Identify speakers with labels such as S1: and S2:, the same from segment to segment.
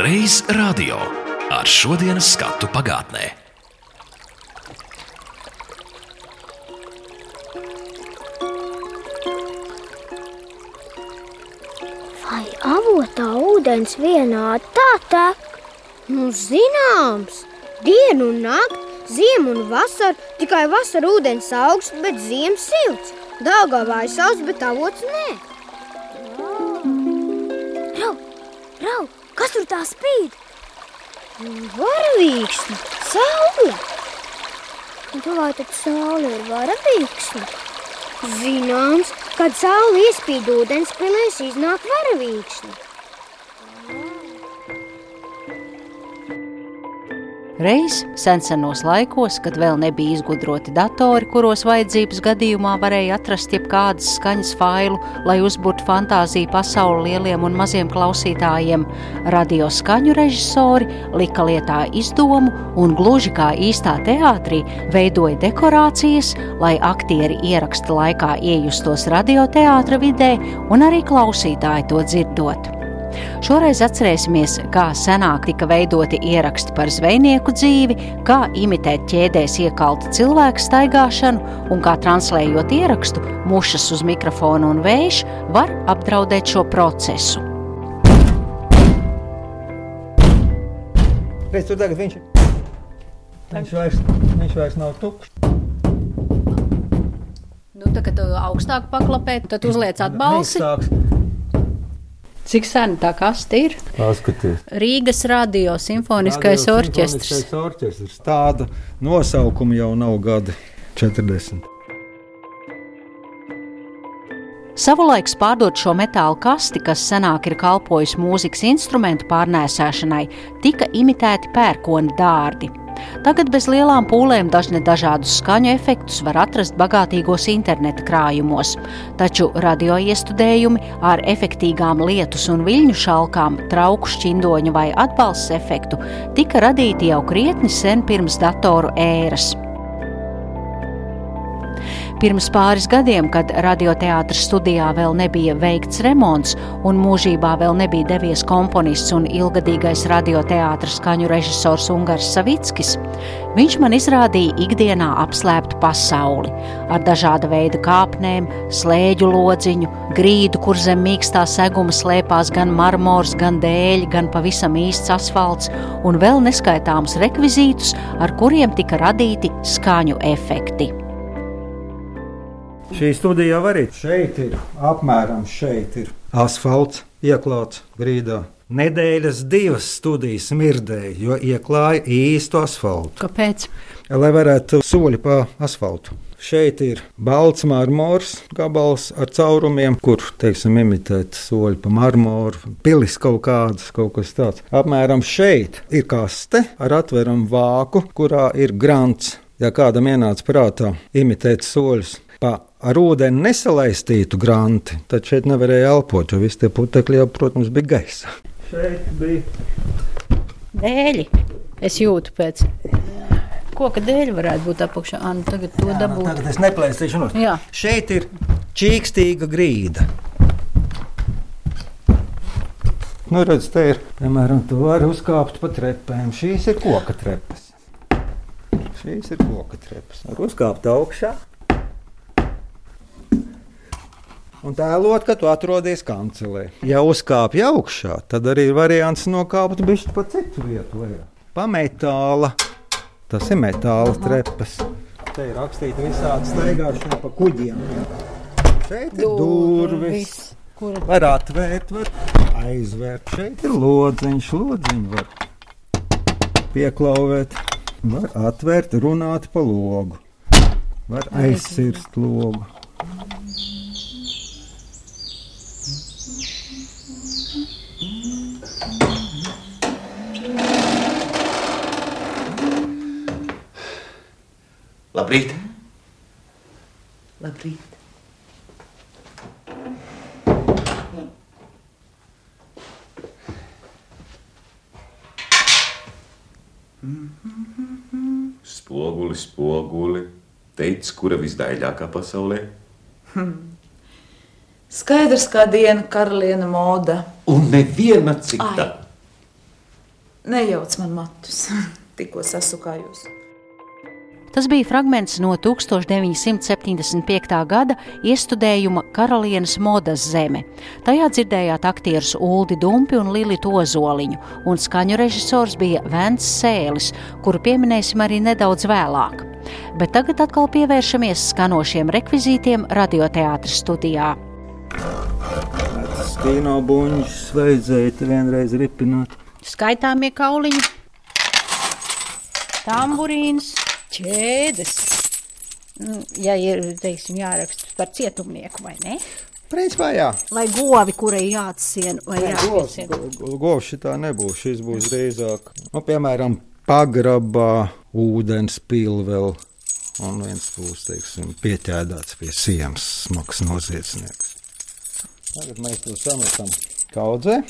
S1: Reiz radio.
S2: Ar šodienas skatu pagātnē.
S3: Vai avotā ūdens vienādi tā tek?
S4: Nu, zināms, dienu un nakti, ziemu un vasaru, tikai vasarā ūdens augsts, bet ziemas silts. Dāngavā ir sauss, bet avots nē.
S3: Rau, rau, kas tur tā spīd?
S4: Varavīksni, saule!
S3: Nu, Vai tad saule ir varavīksne?
S4: Zināms, kad saule iespīd ūdens pilēs, iznāk varavīksni.
S5: Reiz sensenos laikos, kad vēl nebija izgudroti datori, kuros vajadzības gadījumā varēja atrast jebkādas skaņas failu, lai uzburtu fantāziju pasauli lieliem un maziem klausītājiem, radio skaņu režisori lika lietā izdomu un gluži kā īstā teātrī veidoja dekorācijas, lai aktieri ieraksta laikā iejustos radioteātra vidē un arī klausītāji to dzirdot. Šoreiz atcerēsimies, kā senāk tika veidoti ieraksti par zvejnieku dzīvi, kā imitēt ķēdēs iekaltu cilvēku staigāšanu un kā translējot ierakstu, mušas uz mikrofonu un vējš var apdraudēt šo procesu.
S6: Redz, tur tagad viņš ir. Viņš vairs, viņš vairs nav tukšs.
S5: Nu, tā, kad tu augstāk paklapē, tad uzliec atbalsi. Cik sen tā kaste ir?
S6: Paskaties.
S5: Rīgas radio simfoniskais
S6: Radio
S5: orķestris.
S6: simfoniskais orķestris. Tāda nosaukuma jau nav gadi 40.
S5: Savulaik pārdot šo metāla kasti, kas senāk ir kalpojusi mūzikas instrumentu pārnēsāšanai, tika imitēti pērkona dārdi. Tagad bez lielām pūlēm dažne dažādus skaņu efektus var atrast bagātīgos interneta krājumos, taču radio iestudējumi ar efektīgām lietus un viļņu šalkām, trauku šķindoņu vai atbalsts efektu tika radīti jau krietni sen pirms datoru ēras. Pirms pāris gadiem, kad radioteātris studijā vēl nebija veikts remonts un mūžībā vēl nebija devies komponists un ilgadīgais radioteātris skaņu režisors Ungars Savickis, viņš man izrādīja ikdienā apslēptu pasauli ar dažāda veida kāpnēm, slēģu lodziņu, grīdu, kur zem mīkstā seguma slēpās gan marmors, gan dēļi, gan pavisam īsts asfalts un vēl neskaitāmus rekvizītus, ar kuriem tika radīti skaņu efekti.
S6: Šī studija jau arī šeit ir. Apmēram šeit ir asfalts ieklāts grīdā. Nedēļas divas studijas smirdēja, jo ieklāja īstu asfaltu.
S5: Kāpēc?
S6: Lai varētu soļi pa asfaltu. Šeit ir balts marmors, gabals ar caurumiem, kur, teiksim, imitēt soļi pa marmoru, pilis kaut kādas, kaut kas tāds. Apmēram šeit ir kaste ar atveramu vāku, kurā ir grants. Ja kādam ienāca prātā imitēt soļus pa ar ūdeni nesalaistītu granti, tad šeit nevarēja elpot, jo visi tie putekļi jau, protams, bija gaisa. Šeit bija
S5: Dēļi. Es jūtu pēc. Koka dēļ varētu būt apakšā. Anu, tagad to
S6: nu,
S5: dabūt.
S6: Tagad es neplēsīšu no
S5: Jā.
S6: Šeit ir čīkstīga grīda. Nu, redz, te ir, piemēram, tu vari uzkāpt pa trepēm. Šīs ir koka trepas. Šīs ir koka trepas. Var uzkāpt augšā. Un tēlot, ka tu atrodies kancelē. Ja uzkāpj augšā, tad arī ir variants nokāpt bišķi pa citu vietu. Lejā. Pa metāla. Tas ir metāla trepas. Te ir rakstīta visādi staigāšana pa kuģiem. Šeit ir durvis.
S5: Kur
S6: Var atvērt, var aizvērt. Šeit ir lodziņš, lodziņš var pieklauvēt. Var atvērt, runāt pa logu. Var aizsirst logu.
S7: Labrīt!
S5: Labrīt.
S7: Spoguli, spoguli, teic, kura visdaļākā pasaulē?
S8: Skaidrs, kā diena karaliene moda.
S7: Un neviena cita.
S8: Nejauc man matus, tikko sasukājos.
S5: Tas bija fragments no 1975. gada iestudējuma Karalienes modas zeme. Tajā dzirdējāt aktierus Uldi Dumpi un Lilitu Ozoliņu, un skaņu režisors bija Vents Sēlis, kuru pieminēsim arī nedaudz vēlāk. Bet tagad atkal pievēršamies skanošiem rekvizītiem radioteātras studijā.
S6: Kino buļbuļs vajadzēja vienreiz ripināt.
S9: Skaitāmie kauliņi, tamburīns, ķēdes. Nu, ja ir, teiksim, jāraksta par cietumnieku vai ne?
S6: Principā jā.
S9: Vai govi, kurai jāatsien vai
S6: Govs,
S9: jāatsien.
S6: go- govs šitā nebūs. Šis būs drīzāk, nu, piemēram, pagrabā, ūdens pilvēl. Un viens būs, teiksim, pieķēdāts pie sienas, smags noziedznieks. Tagad mēs to sametam kaudzē.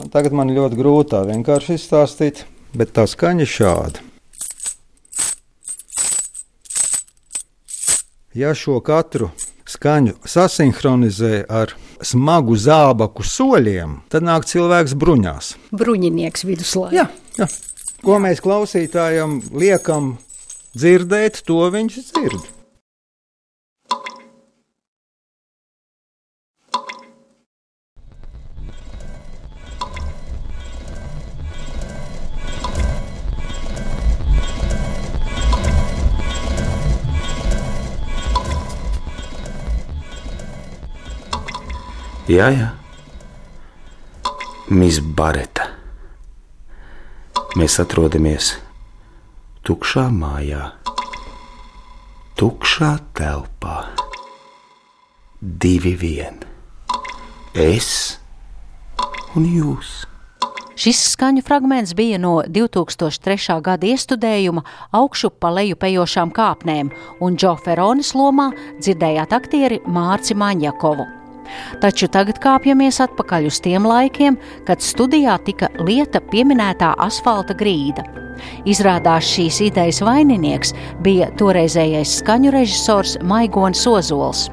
S6: Un tagad man ļoti grūti tā vienkārši izstāstīt, bet tā skaņa ir šāda. Ja šo katru skaņu sasinhronizē ar smagu zābaku soļiem, tad nāk cilvēks bruņās.
S9: Bruņinieks viduslaikā.
S6: Jā, jā. Ko mēs klausītājam liekam dzirdēt, to viņš dzird.
S7: Jā, jā. Miss Bareta. Mēs atrodamies tukšā mājā, tukšā telpā. Divi vien. Es un jūs.
S5: Šis skaņu fragments bija no 2003. gada iestudējuma augšu pa leju pejošām kāpnēm, un Džo Feronis lomā dzirdējāt aktieri Mārci Maņakovu. Taču tagad kāpjamies atpakaļ uz tiem laikiem, kad studijā tika lieta pieminētā asfalta grīda. Izrādās šīs idejas vaininieks bija toreizējais skaņu režisors Maigons Ozols.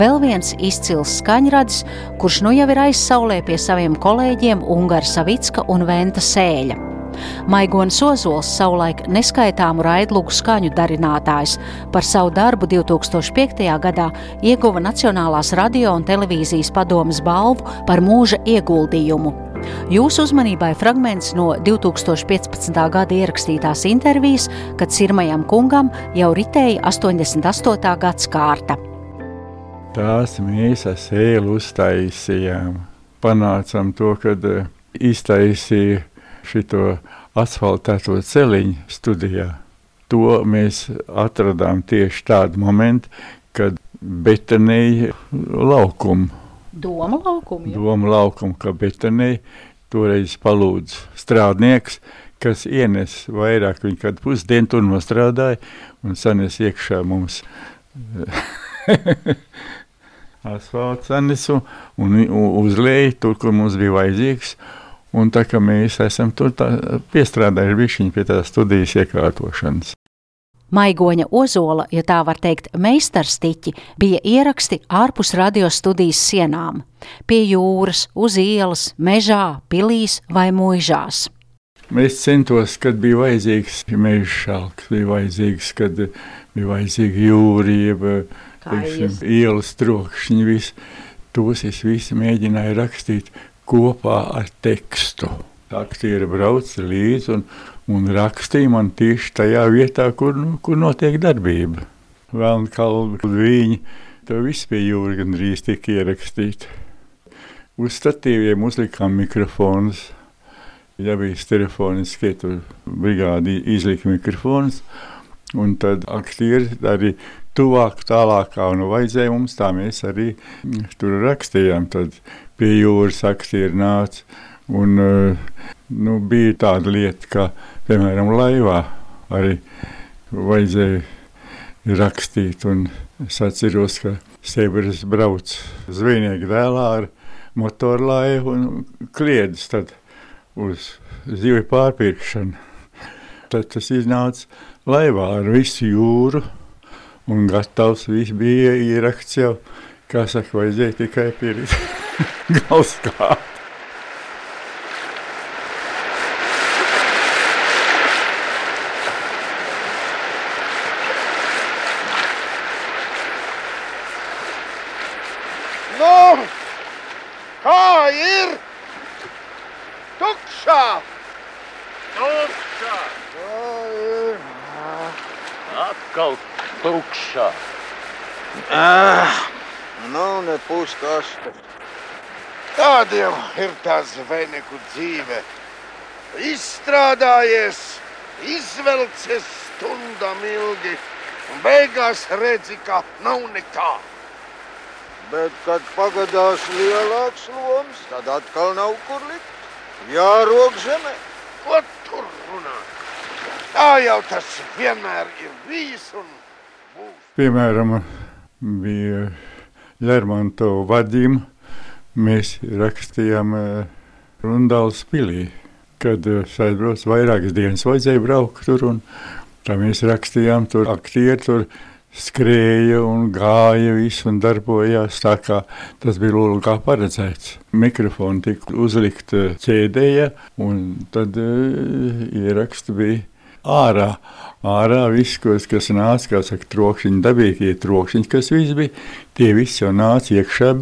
S5: Vēl viens izcils skaņradis, kurš nu jau ir aizsaulē pie saviem kolēģiem Ungara Savicka un Venta Sēļa. Maigons Ozols savulaik neskaitāmu raidlugu skaņu darinātājs par savu darbu 2005. gadā ieguva Nacionālās radio un televīzijas padomas balvu par mūža ieguldījumu. Jūsu uzmanībai fragments no 2015. gada ierakstītās intervijas, kad Sirmajam kungam jau ritēja 88. gadsimta.
S10: Tās mēs ar sēlu uztaisījām. Panācām to, kad eh, iztaisīja šo asfaltēto celiņu studijā. To mēs atradām tieši tādu momentu, kad betonēja laukumu.
S9: Doma laukumi. jā.
S10: Doma laukumu, ka betonēja toreiz palūdz strādnieks, kas ienes vairāk, viņa kādu pusdienu tur nostrādāja un sanes iekšā mums asfalts sanesu un u- uzlēja tur, kur mums bija vajadzīgs. Un tā kā mēs esam tur piestrādājuši bišķiņu pie tās studijas iekārtošanas.
S5: Maigoņa ozola, ja tā var teikt, meistarstiķi bija ieraksti ārpus radiostudijas sienām - pie jūras, uz ielas, mežā, pilīs vai mūžās.
S10: Es centos, kad bija vajadzīgs meža šalks, bija vajadzīgs, kad bija vajadzīga jeb teiksim, ielas trokšņi. Vis, tos es visu mēģināju rakstīt kopā ar tekstu. Aktieri brauca līdzi un, un rakstīja man tieši tajā vietā, kur, nu, kur notiek darbība. Vēlna kalbi, viņi, to viss pie jūra gandrīz tika ierakstīts. Uz statīviem uzlikām mikrofonus. Ja bija telefoniski, tur brigādi izlika mikrofons, un tad aktieri arī tuvāk, tālākā un vajadzēja mums, tā mēs arī mm, tur rakstījām. Tad pie jūras aktieri nāca, un eh, nu, bija tāda lieta, ka, piemēram, laivā arī vajadzēja rakstīt, es atceros, ka Sebras brauc zvejnieka dēlā ar motorlaivu un kliedz uz zivju pārpirkšanu. Tad tas iznāca laivā ar visu jūru, un gatavs viss bija ieraksts jau, kā saka, vajadzēja tikai pirkt galskāpu.
S11: Nu, kā ir? Tukšā! Tukšā!
S12: Atkal tukšā.
S11: Ah, nu, ne puskaste. Tāda jau ir tā zvejnieku dzīve. Izstrādājies, izvelcies stundām ilgi, un beigās redzi, ka nav nekā. Bet, kad pagadās lielāks loms, tad atkal nav kur likt. Jārok zemē. Ko tur runāt? Tā jau tas vienmēr ir bijis un
S10: Piemēram, bija Lermontovs vadījums. Mēs rakstījām eh, Rundāls pilī, kad eh, aizbrauc vairākas dienas, vajadzēja braukt tur. un Tā mēs rakstījām, tur aktieri tur skrēja un gāja, viss un darbojās tā, kā tas bija lūk, kā paredzēts. Mikrofoni tika uzlikti ķēdēja, un tad uh, ieraksti bija ārā. Ārā viss, kas, kas nāca, kā saka, trokšņi, dabīgie trokšņi, kas viss bija, tie visi jau nāca iekšā,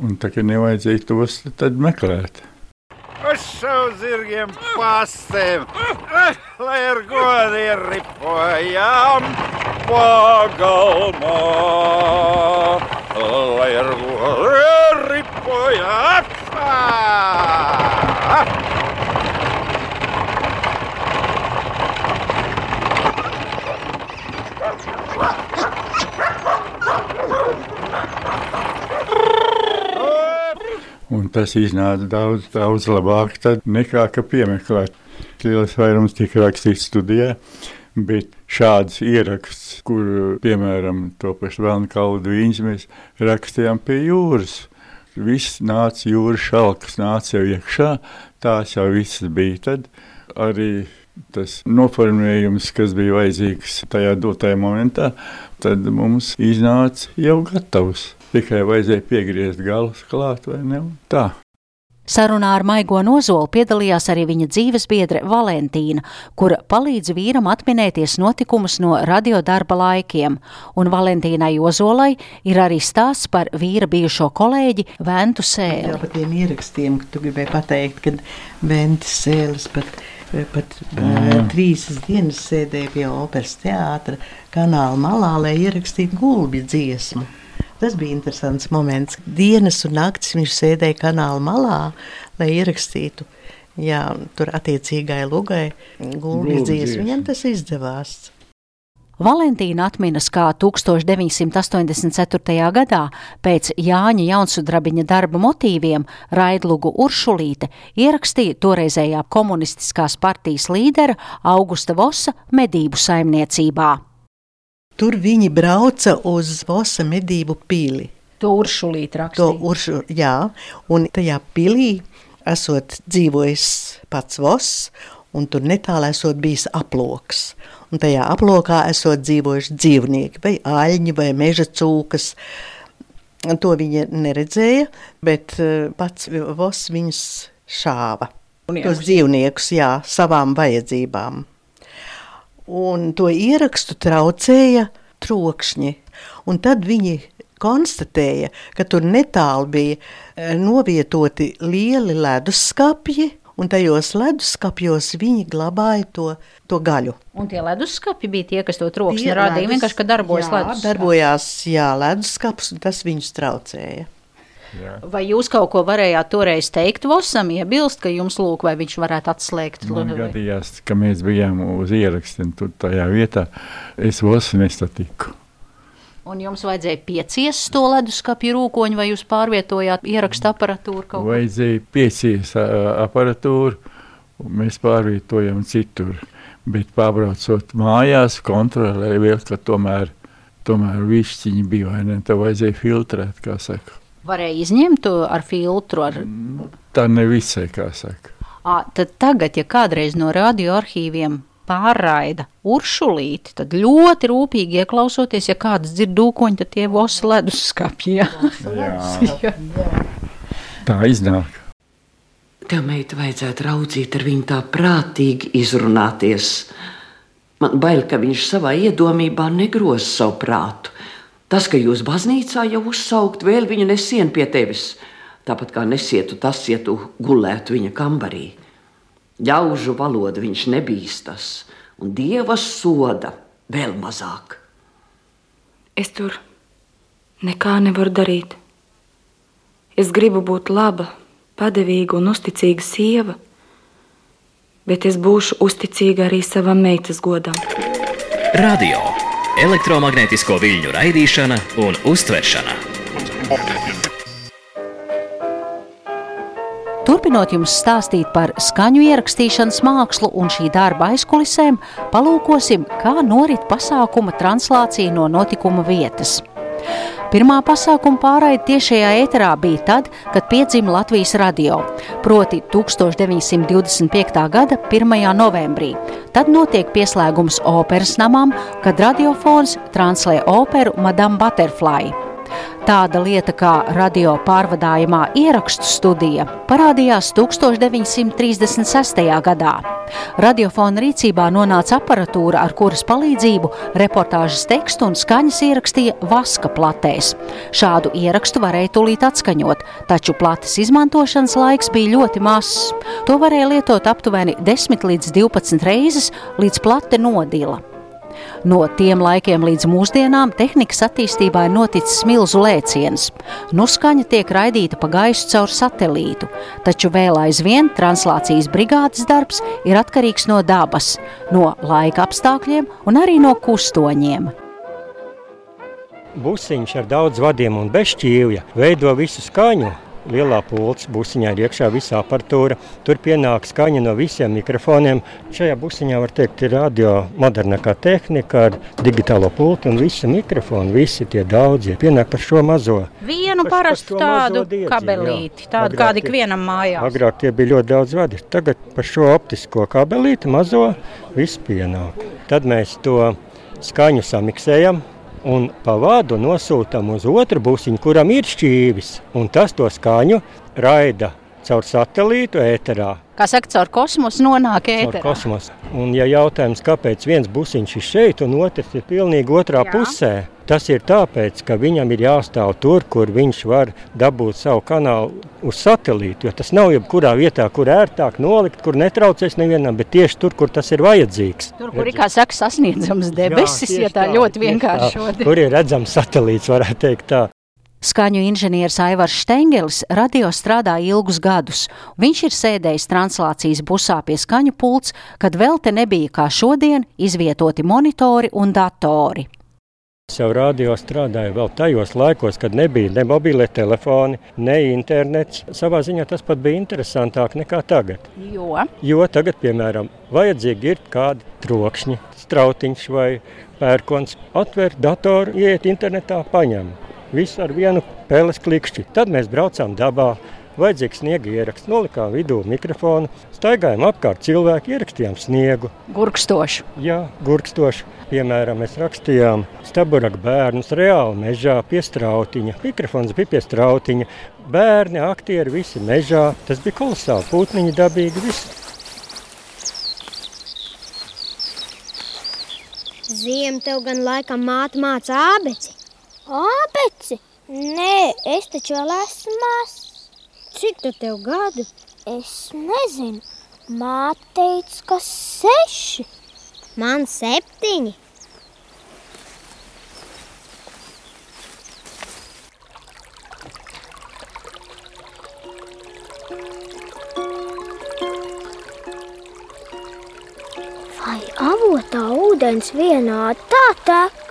S10: un tā kā nevajadzēja tos tad meklēt.
S11: Uz savu zirgiem pastēm, lai ar godi ripojām pagalmā. Lai ar godi ripojām. Ah!
S10: Tas iznāca daudz, daudz labāk nekā piemeklēt. Lielais vairums tika rakstīts studijā, bet šāds ieraksts, kur piemēram to pašu Melnkaldu viņus mēs rakstījām pie jūras. Viss nāca jūras šalkas, nāca jau iekšā, tās jau visas bija tad arī tas noformējums, kas bija vajadzīgs tajā dotajā momentā, tad mums iznāca jau gatavs. Tikai vajadzēja piegriezt galus klāt vai ne? Tā.
S5: Sarunā ar Maigo Nozolu piedalījās arī viņa dzīves biedre Valentīna, kura palīdz vīram atminēties notikumus no radiodarba laikiem, un Valentīnai Ozolai ir arī stāsts par vīra bijušo kolēģi Ventu Sēli.
S13: Jā, par tiem ierakstiem, ka tu gribēji pateikt, ka Ventu Sēles pat, pat mm. trīs dienas sēdēja pie operas teātra kanāla malā, lai ierakstītu gulbju dziesmu. Tas bija interesants moments. Dienas un naktis viņš sēdēja kanāla malā, lai ierakstītu. Jā, tur attiecīgai lugai gulbjas dziesmu. Viņam tas izdevās.
S5: Valentīna atminas, kā 1984. gadā pēc Jāņa Jaunsudrabiņa darba motīviem Raidlugu Uršulīte ierakstīja toreizējā komunistiskās partijas līdera Augusta Vosa medību saimniecībā.
S13: Tur viņi brauca uz Vosa medību pili.
S9: To uršulīt
S13: To
S9: rakstīja.
S13: uršu, jā, un tajā pilī esot dzīvojis pats Voss, un tur netālu esot bijis aploks. Un tajā aplokā esot dzīvojuši dzīvnieki, vai aļņi, vai meža cūkas. To viņa neredzēja, bet eh, pats Voss viņus šāva. Tos dzīvniekus, jā, savām vajadzībām. Un to ierakstu traucēja trokšņi. Un tad viņi konstatēja, ka tur netālu bija eh, novietoti lieli leduskapji, un tajos leduskapjos viņi glabāja to, to gaļu.
S9: Un tie leduskapi bija tie, kas to troksni radīja. Vienkārši, ka darbojas
S13: jā,
S9: ledus.
S13: Darbojās, jā, leduskaps, un tas viņus traucēja.
S9: Vai jūs kaut ko varējāt toreiz teikt Vosam, iebilst, ka jums lūk, vai viņš varētu atslēgt?
S10: Man gadījās, ka mēs bijām uz ierakstu, un tur tajā vietā es vos nestatiku.
S9: Un jums vajadzēja pieciest to leduskapju rūkoņu, vai jūs pārvietojāt ierakstu aparatūru kaut kur?
S10: Vajadzēja piecīs ā, aparatūru, un mēs pārvietojam citur. Bet pārbraucot mājās, kontrolēja vēl, ka tomēr, tomēr višķiņi bija, vai ne? Tā vajadzēja filtrēt, kā saka.
S9: Varēja izņemt to ar filtru. Ar...
S10: Tā nevisai, kā saka.
S9: À, tad tagad, ja kādreiz no radioarkīviem
S5: pārraida uršulīti, tad ļoti rūpīgi ieklausoties, ja kāds dzird dūkoņu, tad tie vosi leduskapji. Jā.
S10: Jā. Tā iznāk.
S14: Tev, meita, vajadzētu raudzīt ar viņu tā prātīgi izrunāties. Man bail, ka viņš savā iedomībā negros savu prātu. Tas, ka jūs baznīcā jau uzsaukt, vēl viņu nesien pie tevis, tāpat kā nesietu tas, ja tu gulētu viņa kambarī. Ļaužu valoda viņš nebīstas, un dieva soda vēl mazāk.
S15: Es tur nekā nevaru darīt. Es gribu būt laba, padevīga un uzticīga sieva, bet es būšu uzticīga arī savam meitas godam.
S2: Radio, elektromagnētisko viļņu raidīšana un uztveršana.
S5: Turpinot jums stāstīt par skaņu ierakstīšanas mākslu un šī darba aizkulisēm, palūkosim, kā norit pasākuma translācija no notikuma vietas. Pirmā pasākuma pārraide tiešajā ēterā bija tad, kad piedzima Latvijas radio, proti 1925. gada 1. novembrī. Tad notiek pieslēgums operas namam, kad radiofons translē operu Madame Butterfly. Tāda lieta kā radio pārvadājumā ierakstu studija parādījās 1936. gadā. Radiofona rīcībā nonāca aparatūra, ar kuras palīdzību reportāžas tekstu un skaņas ierakstīja vaska platēs. Šādu ierakstu varēja tūlīt atskaņot, taču plates izmantošanas laiks bija ļoti mazs. To varēja lietot aptuveni 10 līdz 12 reizes, līdz plate nodila. No tiem laikiem līdz mūsdienām tehnikas attīstībā ir noticis milzu lēciens. Nu skaņa tiek raidīta pa gaisu caur satelītu, taču vēl aizvien translācijas brigādes darbs ir atkarīgs no dabas, no laika apstākļiem un arī no kustoņiem.
S16: Busiņš ar daudz vadiem un bez šķīvja veido visu skaņu, lielā pults, busiņā ir iekšā visa aparatūra. Tur pienāk skaņa no visiem mikrofoniem. Šajā busiņā var teikt, ir radio modernākā tehnika ar digitālo pultu un visi mikrofoni, visi tie daudzie pienāk par šo mazo.
S9: Vienu par, parastu par tādu diedziņu, kabelīti, jā. tādu kā ikvienam mājās.
S16: Agrāk tie bija ļoti daudz vadi. Tagad par šo optisko kabelīti mazo viss pienāk. Tad mēs to skaņu samiksējam un pa vadu nosūtām uz otru busiņu, kuram ir šķīvis, un tas to skaņu raida caur satelītu ēterā.
S9: Kā saka, caur kosmosu nonāk ēterā.
S16: Caur kosmosu. Un ja jautājums, kāpēc viens busiņš ir šeit un otrs ir pilnīgi otrā Jā. pusē, tas ir tāpēc, ka viņam ir jāstāv tur, kur viņš var dabūt savu kanālu uz satelītu, jo tas nav jebkurā vietā, kur ērtāk nolikt, kur netraucēs nevienam, bet tieši tur, kur tas ir vajadzīgs.
S9: Tur, kur ir, kā saka, sasniedzams debesis, Jā, ja tā, tā ļoti vienkārši.
S16: Kur ir redzams satelīts, varētu teikt tā.
S5: Skaņu inženieris Aivars Štengelis radio strādā ilgus gadus. Viņš ir sēdējis translācijas busā pie skaņu pults, kad vēl te nebija kā šodien izvietoti monitori un datori.
S16: Es jau radio strādāju vēl tajos laikos, kad nebija ne mobile telefoni, ne internets. Savā ziņā tas pat bija interesantāk nekā tagad.
S9: Jo,
S16: jo tagad, piemēram, vajadzīgi ir kādi trokšņi, strautiņš vai pērkons. Atver datoru, iet internetā, paņem. Visu ar vienu pēles klikšķi. Tad mēs braucām dabā. Vajadzīgs sniega ieraksts, nolikām vidū mikrofonu, staigājām apkārt cilvēku, ierakstījām sniegu.
S9: Gurkstoši.
S16: Jā, gurkstoši. Piemēram, mēs rakstījām staburaku bērnus reāli mežā pie strautiņa. Mikrofons bija pie strautiņa. Bērni, aktieri, visi mežā. Tas bija kolosāli, putniņi dabīgi, visi.
S4: Ziem tev gan laikam māte māca ābeci.
S3: Ābeci? Nē, es taču vēl esmu mazs.
S4: Cik tu tev gadu?
S3: Es nezinu. Māte teica, ka seši.
S4: Man septiņi.
S3: Vai avotā ūdens vienādi tā tek?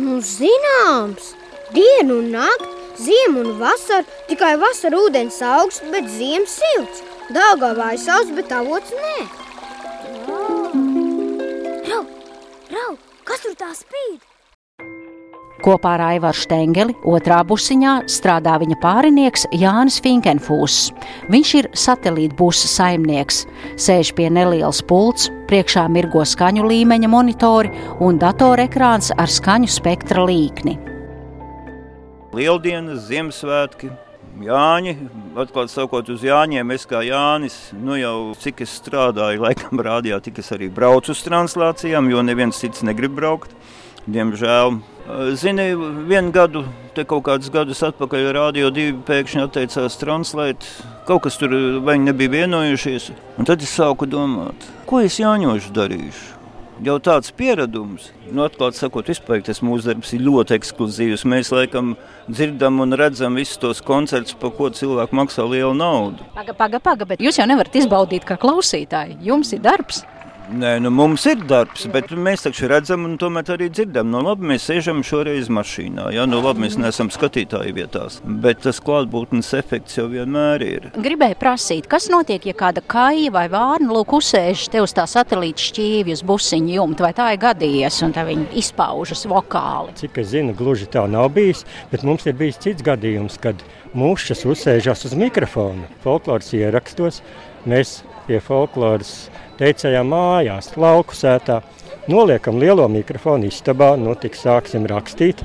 S4: Nu, zināms, dienu un nakti, ziemu un vasaru, tikai vasarā ūdens augsts, bet ziemas silts. Dāngā vai saules, bet avots nē.
S3: Kas tur tā spīd?
S5: Kopā ar Aivaru Štengeli otrā busiņā strādā viņa pārinieks Jānis Finkenfūss. Viņš ir satelīta busa saimnieks, sēž pie nelielas pults, priekšā mirgo skaņu līmeņa monitori un datorekrāns ar skaņu spektra līkni.
S17: Lieldienas, Ziemassvētki, Jāņi, atklāti sakot, uz Jāņiem es kā Jānis, nu jau cik es strādāju, laikam rādījā, tik es arī braucu uz translācijām, jo neviens cits negrib braukt, diemžēl. Zini, vienu gadu, te kaut kādus gadus atpakaļ Rādio 2 pēkšņi atteicās translēt, kaut kas tur vai nebija vienojušies, un tad es sāku domāt, ko es Jāņošu darīšu jau tāds pieredums. Nu, atklāti sakot, vispār tas mūsu darbs ir ļoti ekskluzīvs. Mēs laikam dzirdam un redzam visus tos koncertus, par ko cilvēki maksā lielu naudu.
S9: Paga, paga, paga, bet jūs jau nevarat izbaudīt kā klausītāji. Jums ir darbs.
S17: Nē, nu mums ir darbs, bet mēs taču redzam un tomēr arī dzirdam. Nu, labi, mēs sēžam šoreiz mašīnā. Ja? Nu, labi, mēs neesam skatītāji vietās, bet tas klātbūtnes efekts jau vienmēr ir.
S9: Gribēju prasīt, kas notiek, ja kāda kaija vai vārna lūk uzsēž te uz tā satelīta šķīvja uz busiņu jumta, vai tā ir gadījies, un tā viņi izpaužas vokāli?
S16: Cik es zinu, gluži tā nav bijis, bet mums ir bijis cits gadījums, kad mūšas uzsēžas uz mikrofona folkloras ierakstos. Mēs pie folkloras teicējām mājās, lauku sētā. Noliekam lielo mikrofonu istabā, nu tik sāksim rakstīt.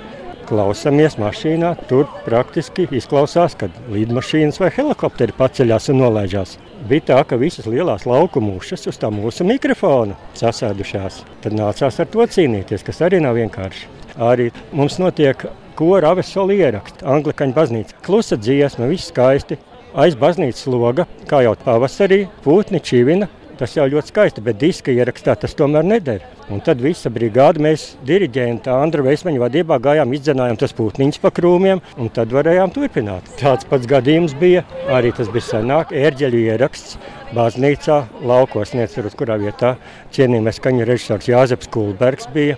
S16: Klausamies mašīnā, tur praktiski izklausās, kad lidmašīnas vai helikopteri paceļās un nolaižās. Bija tā, ka visas lielās lauku mušas uz tā mūsu mikrofona sasēdušās. Tad nācās ar to cīnīties, kas arī nav vienkārši. Arī mums notiek kora avesola ieraksts, Anglikāņu baznīca. Klusa dziesma, viss skaisti. Aiz baznīcas loga, kā jau pavasarī, pūtni čivina, Tas jau ļoti skaisti, bet diska ierakstā tas tomēr neder. Un tad visa brigāde, mēs diriģenta Andra Veismaņa vadībā gājām, izdzenājām tos pūtniņus pa krūmiem, un tad varējām turpināt. Tāds pats gadījums bija, arī tas bija senāk, ērģeļu ieraksts baznīcā, laukos, neatceros, kurā vietā cienījamais skaņu režisors Jāzeps Kulbergs bija.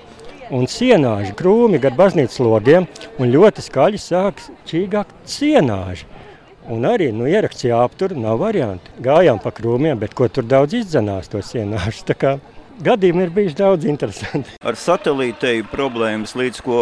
S16: Un sienāži krūmi gar baznīcas logiem, un ļoti skaļi sāk čīgāk sienāži. Un arī nu, ieraksts jāaptur, nav varianti. Gājām pa krūmiem, bet ko tur daudz izdzenās tos ienāšus. Gadījumi ir bijuši daudz interesanti.
S17: Ar satelītēju problēmas, līdz ko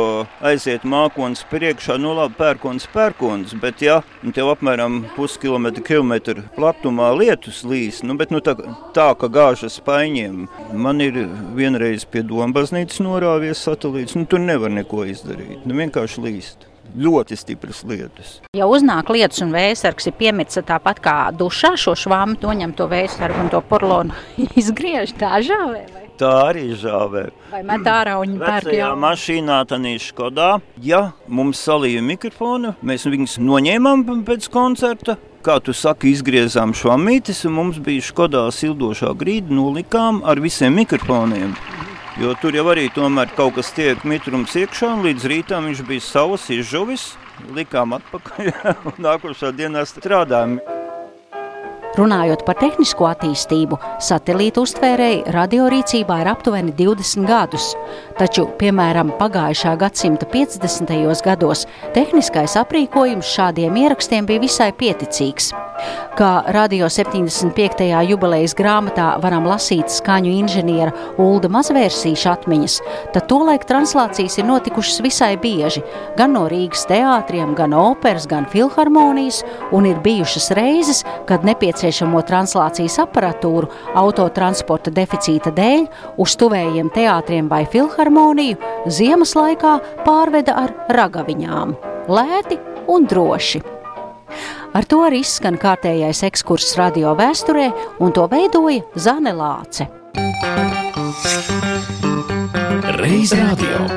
S17: aiziet mākslinieks priekšā, nu labi, pērkons, pērkons, bet ja tev apmēram puskilometru kilometru platumā lietus līs, nu, bet nu, tā, tā, ka gāžas spaiņiem, man ir vienreiz pie Dombaznīcas norāvies satelīts, nu, tur nevar neko izdarīt, nu, vienkārši līst ļoti stipras lietas.
S9: Ja uznāk lietus un vēsargs ir piemirts tāpat kā dušā, šo švāmu noņem to vēsargu un to porlonu izgriež tā žāvē. Vai?
S17: Tā arī žāvē.
S9: Vai met ārā un pērk
S17: jau? mašīnā tādā Škodā, ja mums salīja mikrofonu, mēs viņus noņēmām pēc koncerta, kā tu saki, izgriezām švamītis, un mums bija Škodā sildošā grīda, nolikām ar visiem mikrofoniem. Jo tur jau arī kaut kas tiek mitrums iekšā, un līdz rītam viņš bija savs izžuvis, likām atpakaļ un nākošā dienā strādājām.
S5: Runājot par tehnisko attīstību, satelīta uztvērēji radiorīcībā ir aptuveni 20 gadus, taču, piemēram, pagājušā gadsimta 50. gados tehniskais aprīkojums šādiem ierakstiem bija visai pieticīgs. Kā radio 75. jubilejas grāmatā varam lasīt skaņu inženiera Ulda Mazvērsīša atmiņas, tad tolaik translācijas ir notikušas visai bieži, gan no Rīgas teātriem, gan operas, gan filharmonijas, un ir bijušas reizes, kad nepieciešams nepieciešamo translācijas aparatūru autotransporta deficīta dēļ uz tuvējiem teātriem vai filharmoniju ziemas laikā pārveda ar ragaviņām - lēti un droši. Ar to arī izskan kārtējais ekskurss radio vēsturē, un to veidoja Zane Lāce.
S2: Reiz radio.